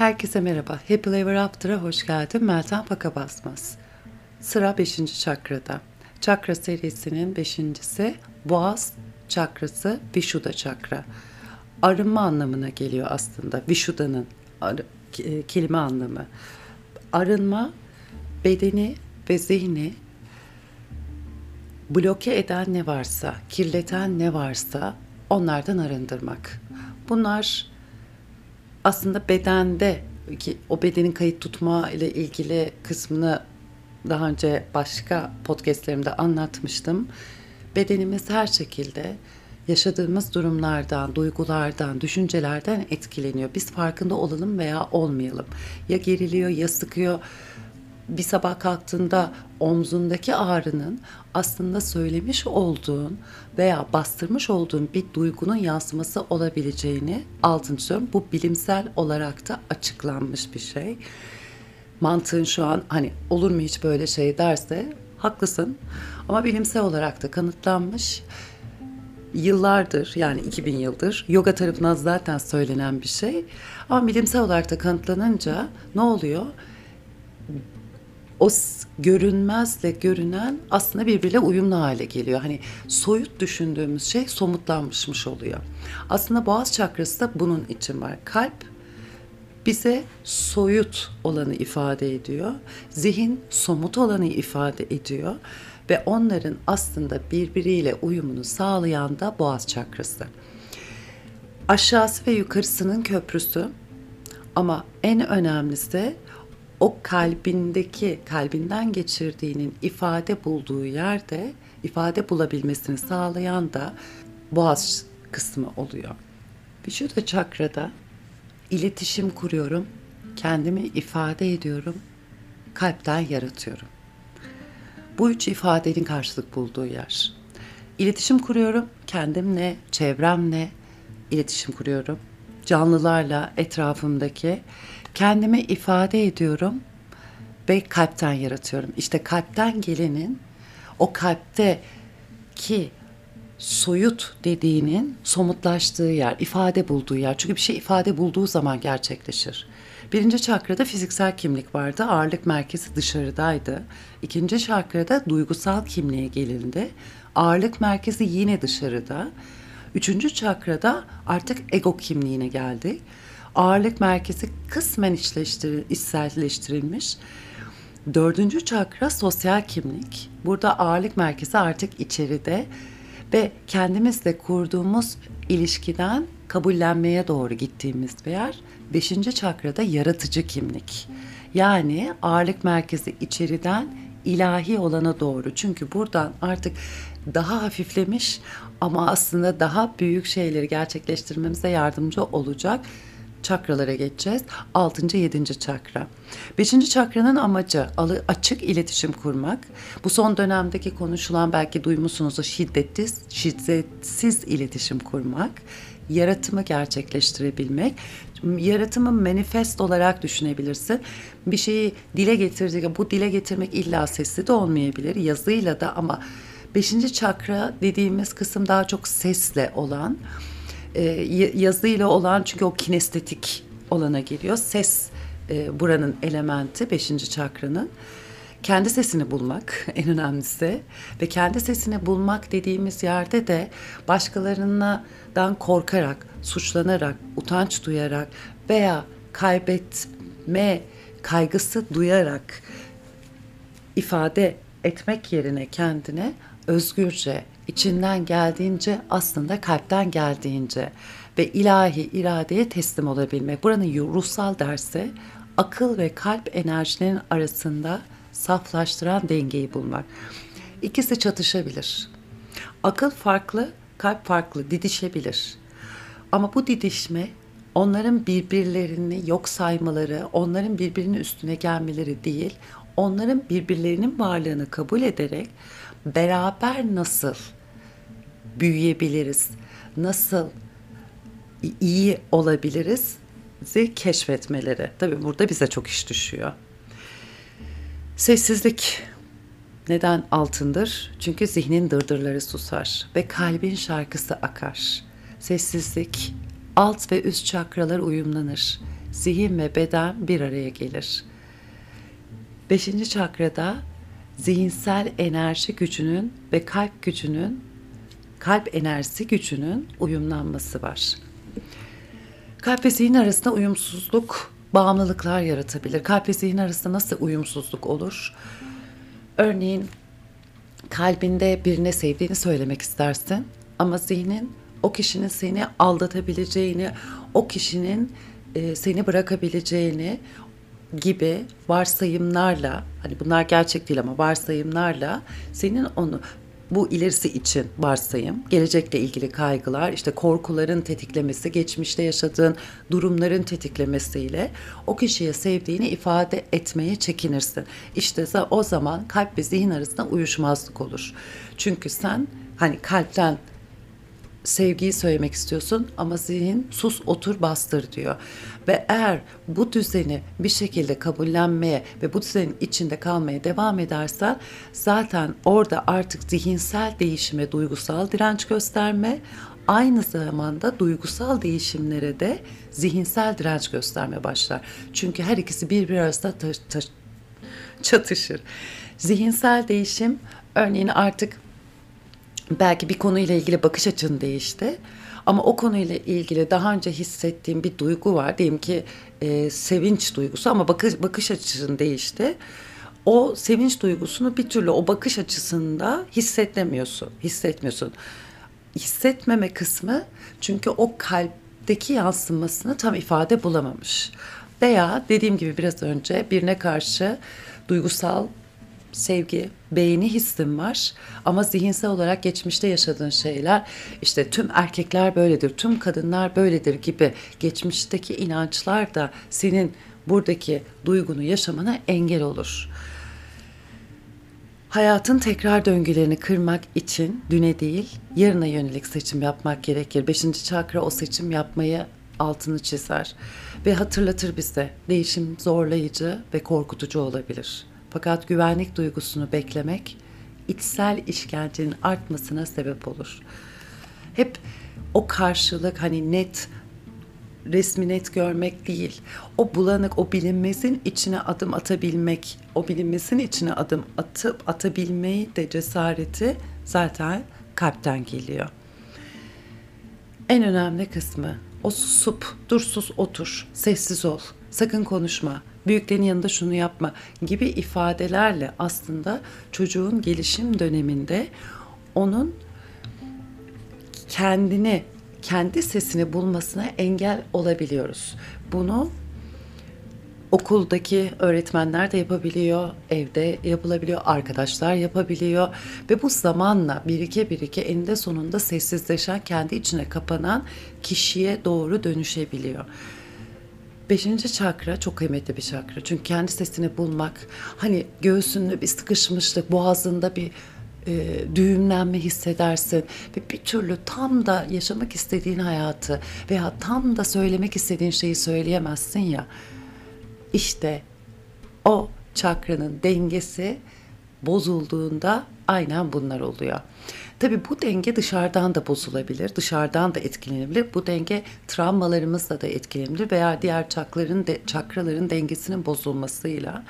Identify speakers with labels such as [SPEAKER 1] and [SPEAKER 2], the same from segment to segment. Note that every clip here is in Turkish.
[SPEAKER 1] Herkese merhaba. Happy Ever After'a hoş geldin. Meltem Paka Basmaz. Sıra 5. çakrada. Çakra serisinin 5.si Boğaz çakrası Vishuddha çakra. Arınma anlamına geliyor aslında. Vishuddha'nın e, kelime anlamı. Arınma bedeni ve zihni bloke eden ne varsa, kirleten ne varsa onlardan arındırmak. Bunlar aslında bedende ki o bedenin kayıt tutma ile ilgili kısmını daha önce başka podcastlerimde anlatmıştım. Bedenimiz her şekilde yaşadığımız durumlardan, duygulardan, düşüncelerden etkileniyor. Biz farkında olalım veya olmayalım. Ya geriliyor ya sıkıyor bir sabah kalktığında omzundaki ağrının aslında söylemiş olduğun veya bastırmış olduğun bir duygunun yansıması olabileceğini altın çiziyorum. Bu bilimsel olarak da açıklanmış bir şey. Mantığın şu an hani olur mu hiç böyle şey derse haklısın. Ama bilimsel olarak da kanıtlanmış yıllardır yani 2000 yıldır yoga tarafından zaten söylenen bir şey. Ama bilimsel olarak da kanıtlanınca ne oluyor? O görünmezle görünen aslında birbiriyle uyumlu hale geliyor. Hani soyut düşündüğümüz şey somutlanmışmış oluyor. Aslında boğaz çakrası da bunun için var. Kalp bize soyut olanı ifade ediyor. Zihin somut olanı ifade ediyor ve onların aslında birbiriyle uyumunu sağlayan da boğaz çakrası. Aşağısı ve yukarısının köprüsü ama en önemlisi o kalbindeki, kalbinden geçirdiğinin ifade bulduğu yerde ifade bulabilmesini sağlayan da boğaz kısmı oluyor. Vücuda çakrada iletişim kuruyorum, kendimi ifade ediyorum, kalpten yaratıyorum. Bu üç ifadenin karşılık bulduğu yer. İletişim kuruyorum, kendimle, çevremle iletişim kuruyorum. Canlılarla, etrafımdaki kendimi ifade ediyorum ve kalpten yaratıyorum. İşte kalpten gelenin o kalpte ki soyut dediğinin somutlaştığı yer, ifade bulduğu yer. Çünkü bir şey ifade bulduğu zaman gerçekleşir. Birinci çakrada fiziksel kimlik vardı. Ağırlık merkezi dışarıdaydı. İkinci çakrada duygusal kimliğe gelindi. Ağırlık merkezi yine dışarıda. Üçüncü çakrada artık ego kimliğine geldi ağırlık merkezi kısmen içselleştirilmiş. Dördüncü çakra sosyal kimlik. Burada ağırlık merkezi artık içeride ve kendimizle kurduğumuz ilişkiden kabullenmeye doğru gittiğimiz bir yer. Beşinci çakrada yaratıcı kimlik. Yani ağırlık merkezi içeriden ilahi olana doğru. Çünkü buradan artık daha hafiflemiş ama aslında daha büyük şeyleri gerçekleştirmemize yardımcı olacak çakralara geçeceğiz. 6. 7. çakra. 5. çakranın amacı açık iletişim kurmak. Bu son dönemdeki konuşulan belki duymuşsunuzdur şiddetsiz, şiddetsiz iletişim kurmak. Yaratımı gerçekleştirebilmek. Yaratımı manifest olarak düşünebilirsin. Bir şeyi dile getirdiğinde bu dile getirmek illa sesli de olmayabilir. Yazıyla da ama 5. çakra dediğimiz kısım daha çok sesle olan e, yazıyla olan çünkü o kinestetik olana geliyor. Ses e, buranın elementi beşinci çakranın. Kendi sesini bulmak en önemlisi ve kendi sesini bulmak dediğimiz yerde de başkalarından korkarak, suçlanarak, utanç duyarak veya kaybetme kaygısı duyarak ifade etmek yerine kendine özgürce içinden geldiğince aslında kalpten geldiğince ve ilahi iradeye teslim olabilmek. Buranın ruhsal dersi akıl ve kalp enerjilerinin arasında saflaştıran dengeyi bulmak. İkisi çatışabilir. Akıl farklı, kalp farklı, didişebilir. Ama bu didişme onların birbirlerini yok saymaları, onların birbirinin üstüne gelmeleri değil, onların birbirlerinin varlığını kabul ederek beraber nasıl büyüyebiliriz? Nasıl iyi olabiliriz? keşfetmeleri. Tabii burada bize çok iş düşüyor. Sessizlik neden altındır? Çünkü zihnin dırdırları susar ve kalbin şarkısı akar. Sessizlik alt ve üst çakralar uyumlanır. zihin ve beden bir araya gelir. Beşinci çakrada zihinsel enerji gücünün ve kalp gücünün, kalp enerjisi gücünün uyumlanması var. Kalp ve zihin arasında uyumsuzluk bağımlılıklar yaratabilir. Kalp ve zihin arasında nasıl uyumsuzluk olur? Örneğin kalbinde birine sevdiğini söylemek istersin ama zihnin o kişinin seni aldatabileceğini, o kişinin e, seni bırakabileceğini gibi varsayımlarla, hani bunlar gerçek değil ama varsayımlarla senin onu bu ilerisi için varsayım, gelecekle ilgili kaygılar, işte korkuların tetiklemesi, geçmişte yaşadığın durumların tetiklemesiyle o kişiye sevdiğini ifade etmeye çekinirsin. İşte o zaman kalp ve zihin arasında uyuşmazlık olur. Çünkü sen hani kalpten sevgiyi söylemek istiyorsun ama zihin sus otur bastır diyor. Ve eğer bu düzeni bir şekilde kabullenmeye ve bu düzenin içinde kalmaya devam edersen zaten orada artık zihinsel değişime duygusal direnç gösterme aynı zamanda duygusal değişimlere de zihinsel direnç gösterme başlar. Çünkü her ikisi birbiri arasında ta- ta- çatışır. Zihinsel değişim örneğin artık belki bir konuyla ilgili bakış açın değişti. Ama o konuyla ilgili daha önce hissettiğim bir duygu var. Diyelim ki e, sevinç duygusu ama bakış, bakış açın değişti. O sevinç duygusunu bir türlü o bakış açısında hissetmiyorsun. Hissetmiyorsun. Hissetmeme kısmı çünkü o kalpteki yansımasını tam ifade bulamamış. Veya dediğim gibi biraz önce birine karşı duygusal sevgi, beğeni hissim var. Ama zihinsel olarak geçmişte yaşadığın şeyler işte tüm erkekler böyledir, tüm kadınlar böyledir gibi geçmişteki inançlar da senin buradaki duygunu yaşamana engel olur. Hayatın tekrar döngülerini kırmak için düne değil, yarına yönelik seçim yapmak gerekir. Beşinci çakra o seçim yapmayı altını çizer ve hatırlatır bize değişim zorlayıcı ve korkutucu olabilir. Fakat güvenlik duygusunu beklemek içsel işkencenin artmasına sebep olur. Hep o karşılık hani net resmi net görmek değil. O bulanık, o bilinmezin içine adım atabilmek, o bilinmezin içine adım atıp atabilmeyi de cesareti zaten kalpten geliyor. En önemli kısmı o susup, dur sus otur, sessiz ol, sakın konuşma, büyüklerin yanında şunu yapma gibi ifadelerle aslında çocuğun gelişim döneminde onun kendini, kendi sesini bulmasına engel olabiliyoruz. Bunu okuldaki öğretmenler de yapabiliyor, evde yapılabiliyor, arkadaşlar yapabiliyor ve bu zamanla birike birike eninde sonunda sessizleşen, kendi içine kapanan kişiye doğru dönüşebiliyor. Beşinci çakra çok kıymetli bir çakra. Çünkü kendi sesini bulmak, hani göğsünde bir sıkışmışlık, boğazında bir e, düğümlenme hissedersin ve bir türlü tam da yaşamak istediğin hayatı veya tam da söylemek istediğin şeyi söyleyemezsin ya. İşte o çakranın dengesi bozulduğunda aynen bunlar oluyor. Tabii bu denge dışarıdan da bozulabilir, dışarıdan da etkilenebilir. Bu denge travmalarımızla da etkilenebilir veya diğer çakraların de, çakraların dengesinin bozulmasıyla.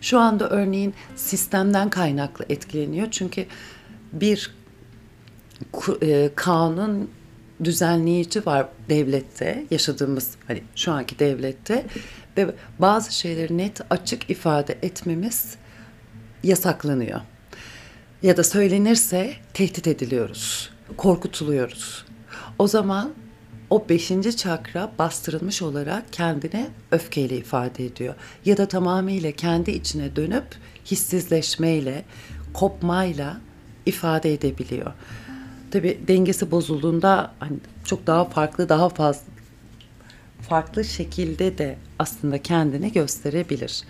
[SPEAKER 1] Şu anda örneğin sistemden kaynaklı etkileniyor. Çünkü bir e, kanun düzenleyici var devlette, yaşadığımız hani şu anki devlette ve bazı şeyleri net açık ifade etmemiz yasaklanıyor ya da söylenirse tehdit ediliyoruz, korkutuluyoruz. O zaman o beşinci çakra bastırılmış olarak kendine öfkeyle ifade ediyor. Ya da tamamıyla kendi içine dönüp hissizleşmeyle, kopmayla ifade edebiliyor. Tabi dengesi bozulduğunda hani çok daha farklı, daha fazla farklı şekilde de aslında kendini gösterebilir.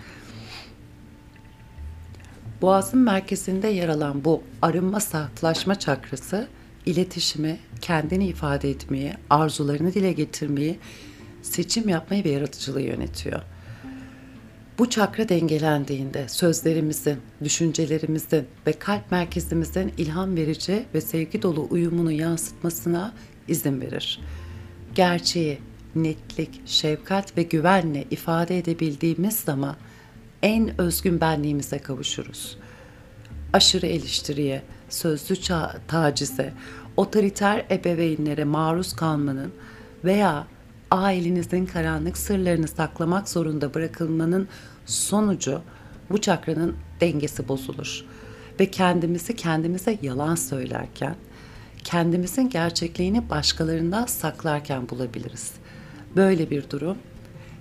[SPEAKER 1] Boğazın merkezinde yer alan bu arınma saflaşma çakrası iletişimi, kendini ifade etmeyi, arzularını dile getirmeyi, seçim yapmayı ve yaratıcılığı yönetiyor. Bu çakra dengelendiğinde sözlerimizin, düşüncelerimizin ve kalp merkezimizin ilham verici ve sevgi dolu uyumunu yansıtmasına izin verir. Gerçeği, netlik, şefkat ve güvenle ifade edebildiğimiz zaman en özgün benliğimize kavuşuruz. Aşırı eleştiriye, sözlü tacize, otoriter ebeveynlere maruz kalmanın veya ailenizin karanlık sırlarını saklamak zorunda bırakılmanın sonucu bu çakranın dengesi bozulur ve kendimizi kendimize yalan söylerken, kendimizin gerçekliğini başkalarından saklarken bulabiliriz. Böyle bir durum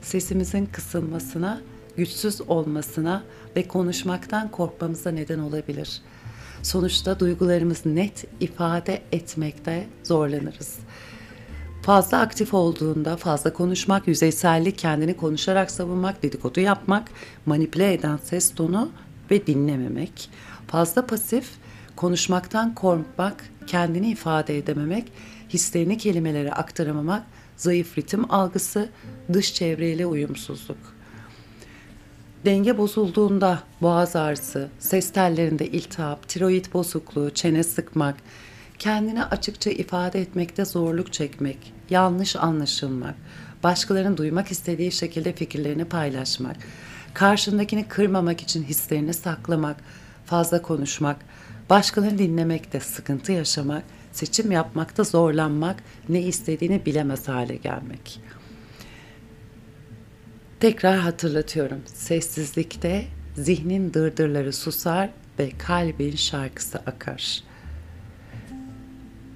[SPEAKER 1] sesimizin kısılmasına, güçsüz olmasına ve konuşmaktan korkmamıza neden olabilir. Sonuçta duygularımız net ifade etmekte zorlanırız. Fazla aktif olduğunda fazla konuşmak, yüzeysellik, kendini konuşarak savunmak, dedikodu yapmak, manipüle eden ses tonu ve dinlememek. Fazla pasif, konuşmaktan korkmak, kendini ifade edememek, hislerini kelimelere aktaramamak, zayıf ritim algısı, dış çevreyle uyumsuzluk. Denge bozulduğunda boğaz ağrısı, ses tellerinde iltihap, tiroid bozukluğu, çene sıkmak, kendini açıkça ifade etmekte zorluk çekmek, yanlış anlaşılmak, başkalarının duymak istediği şekilde fikirlerini paylaşmak, karşındakini kırmamak için hislerini saklamak, fazla konuşmak, başkalarını dinlemekte sıkıntı yaşamak, seçim yapmakta zorlanmak, ne istediğini bilemez hale gelmek. Tekrar hatırlatıyorum. Sessizlikte zihnin dırdırları susar ve kalbin şarkısı akar.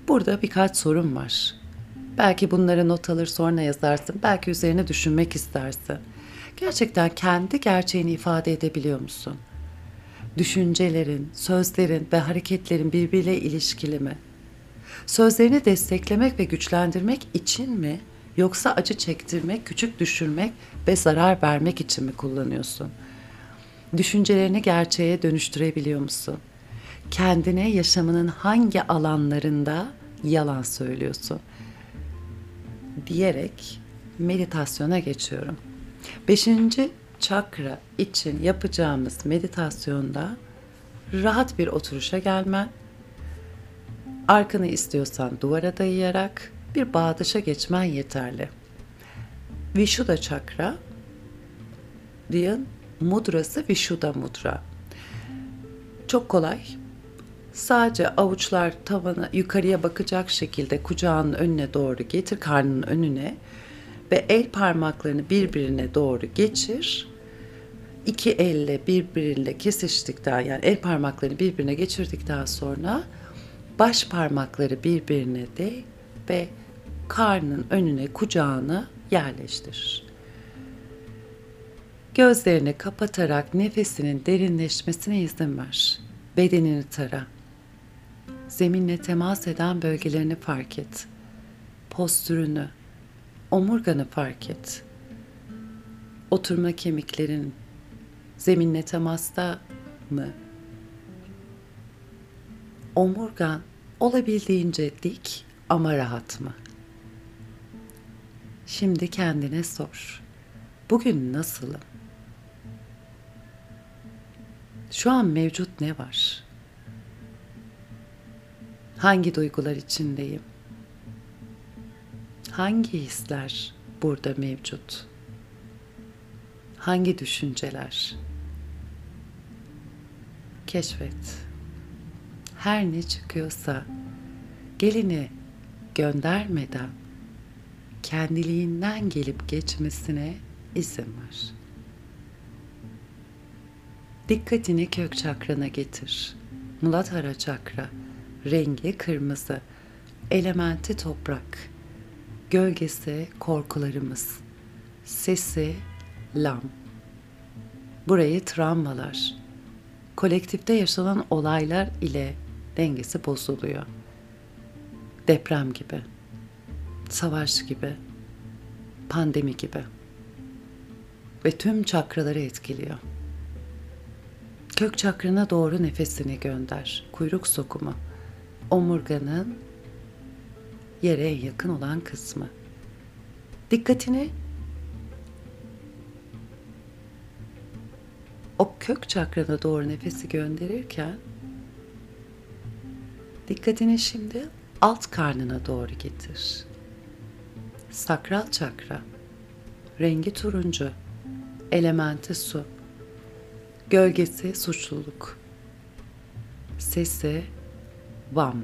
[SPEAKER 1] Burada birkaç sorun var. Belki bunları not alır sonra yazarsın. Belki üzerine düşünmek istersin. Gerçekten kendi gerçeğini ifade edebiliyor musun? Düşüncelerin, sözlerin ve hareketlerin birbiriyle ilişkili mi? Sözlerini desteklemek ve güçlendirmek için mi yoksa acı çektirmek, küçük düşürmek ve zarar vermek için mi kullanıyorsun? Düşüncelerini gerçeğe dönüştürebiliyor musun? Kendine yaşamının hangi alanlarında yalan söylüyorsun? diyerek meditasyona geçiyorum. Beşinci çakra için yapacağımız meditasyonda rahat bir oturuşa gelmen, arkanı istiyorsan duvara dayayarak bir bağdaşa geçmen yeterli. Vishuddha çakra diyen mudrası Vishuddha mudra. Çok kolay. Sadece avuçlar tavana yukarıya bakacak şekilde kucağının önüne doğru getir, karnının önüne ve el parmaklarını birbirine doğru geçir. İki elle birbiriyle kesiştikten yani el parmaklarını birbirine geçirdikten sonra baş parmakları birbirine de ve karnın önüne kucağını yerleştir. Gözlerini kapatarak nefesinin derinleşmesine izin ver. Bedenini tara. Zeminle temas eden bölgelerini fark et. Postürünü, omurganı fark et. Oturma kemiklerin zeminle temasta mı? Omurgan olabildiğince dik ama rahat mı? Şimdi kendine sor. Bugün nasılım? Şu an mevcut ne var? Hangi duygular içindeyim? Hangi hisler burada mevcut? Hangi düşünceler? Keşfet. Her ne çıkıyorsa gelini göndermeden kendiliğinden gelip geçmesine izin ver. Dikkatini kök çakrana getir. Muladhara çakra, rengi kırmızı, elementi toprak, gölgesi korkularımız, sesi lam. Burayı travmalar, kolektifte yaşanan olaylar ile dengesi bozuluyor. Deprem gibi, savaş gibi, pandemi gibi ve tüm çakraları etkiliyor. Kök çakrına doğru nefesini gönder. Kuyruk sokumu. Omurganın yere yakın olan kısmı. Dikkatini o kök çakrana doğru nefesi gönderirken dikkatini şimdi alt karnına doğru getir. sakral çakra. Rengi turuncu. Elementi su. Gölgesi suçluluk. Sesi vam.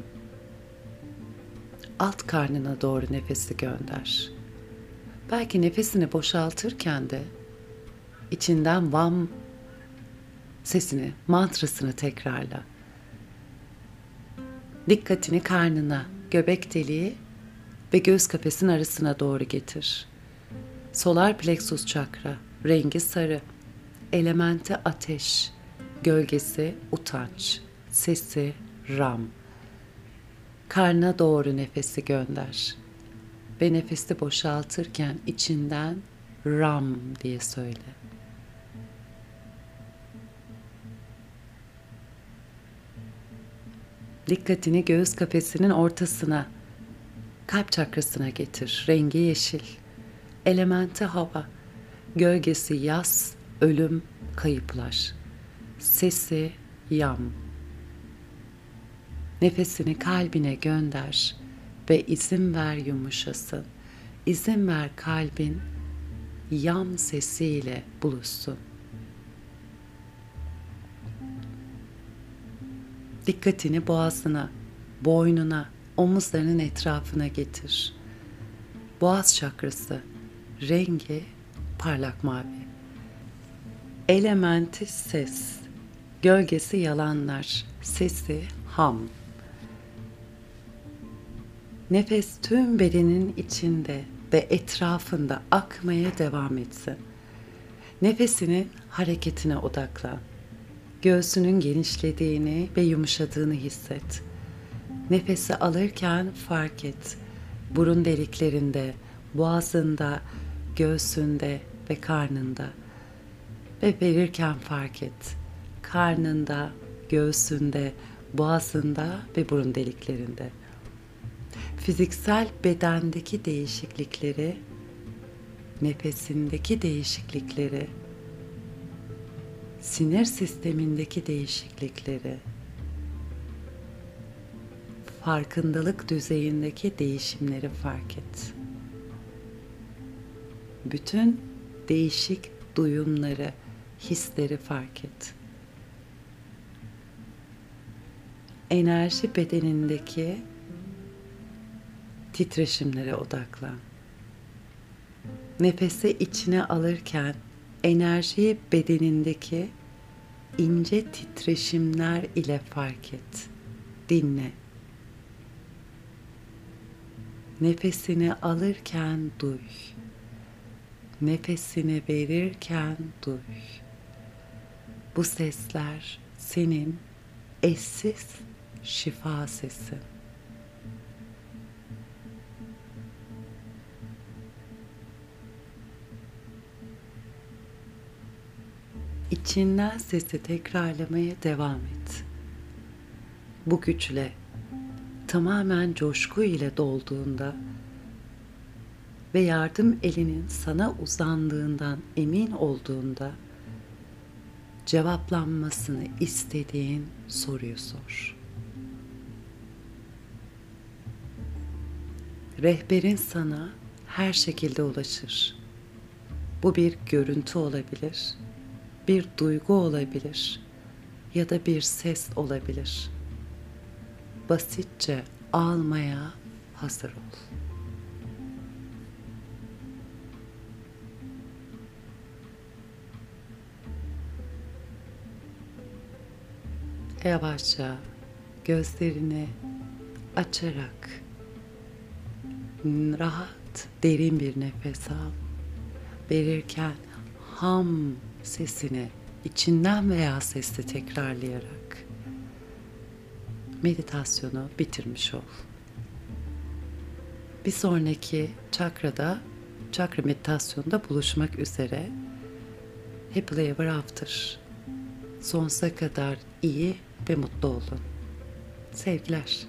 [SPEAKER 1] Alt karnına doğru nefesi gönder. Belki nefesini boşaltırken de içinden vam sesini, mantrasını tekrarla. Dikkatini karnına, göbek deliği ve göz kafesinin arasına doğru getir. Solar plexus çakra, rengi sarı, elementi ateş, gölgesi utanç, sesi ram. Karna doğru nefesi gönder ve nefesi boşaltırken içinden ram diye söyle. Dikkatini göğüs kafesinin ortasına, kalp çakrasına getir. Rengi yeşil. Elementi hava. Gölgesi yaz, ölüm, kayıplar. Sesi yam. Nefesini kalbine gönder ve izin ver yumuşasın. İzin ver kalbin yam sesiyle buluşsun. Dikkatini boğazına, boynuna, omuzlarının etrafına getir. Boğaz çakrası, rengi parlak mavi. Elementi ses, gölgesi yalanlar, sesi ham. Nefes tüm bedenin içinde ve etrafında akmaya devam etsin. Nefesinin hareketine odaklan. Göğsünün genişlediğini ve yumuşadığını hisset. Nefesi alırken fark et. Burun deliklerinde, boğazında, göğsünde ve karnında. Ve verirken fark et. Karnında, göğsünde, boğazında ve burun deliklerinde. Fiziksel bedendeki değişiklikleri, nefesindeki değişiklikleri, sinir sistemindeki değişiklikleri, farkındalık düzeyindeki değişimleri fark et. Bütün değişik duyumları, hisleri fark et. Enerji bedenindeki titreşimlere odaklan. Nefesi içine alırken enerjiyi bedenindeki ince titreşimler ile fark et. Dinle. Nefesini alırken duy. Nefesini verirken duy. Bu sesler senin eşsiz şifa sesi. İçinden sesi tekrarlamaya devam et. Bu güçle tamamen coşku ile dolduğunda ve yardım elinin sana uzandığından emin olduğunda cevaplanmasını istediğin soruyu sor. Rehberin sana her şekilde ulaşır. Bu bir görüntü olabilir, bir duygu olabilir ya da bir ses olabilir. Basitçe almaya hazır ol. Yavaşça gözlerini açarak rahat derin bir nefes al. Verirken ham sesini içinden veya sesle tekrarlayarak meditasyonu bitirmiş ol. Bir sonraki çakrada, çakra meditasyonunda buluşmak üzere. Happily Ever After. Sonsuza kadar iyi ve mutlu olun. Sevgiler.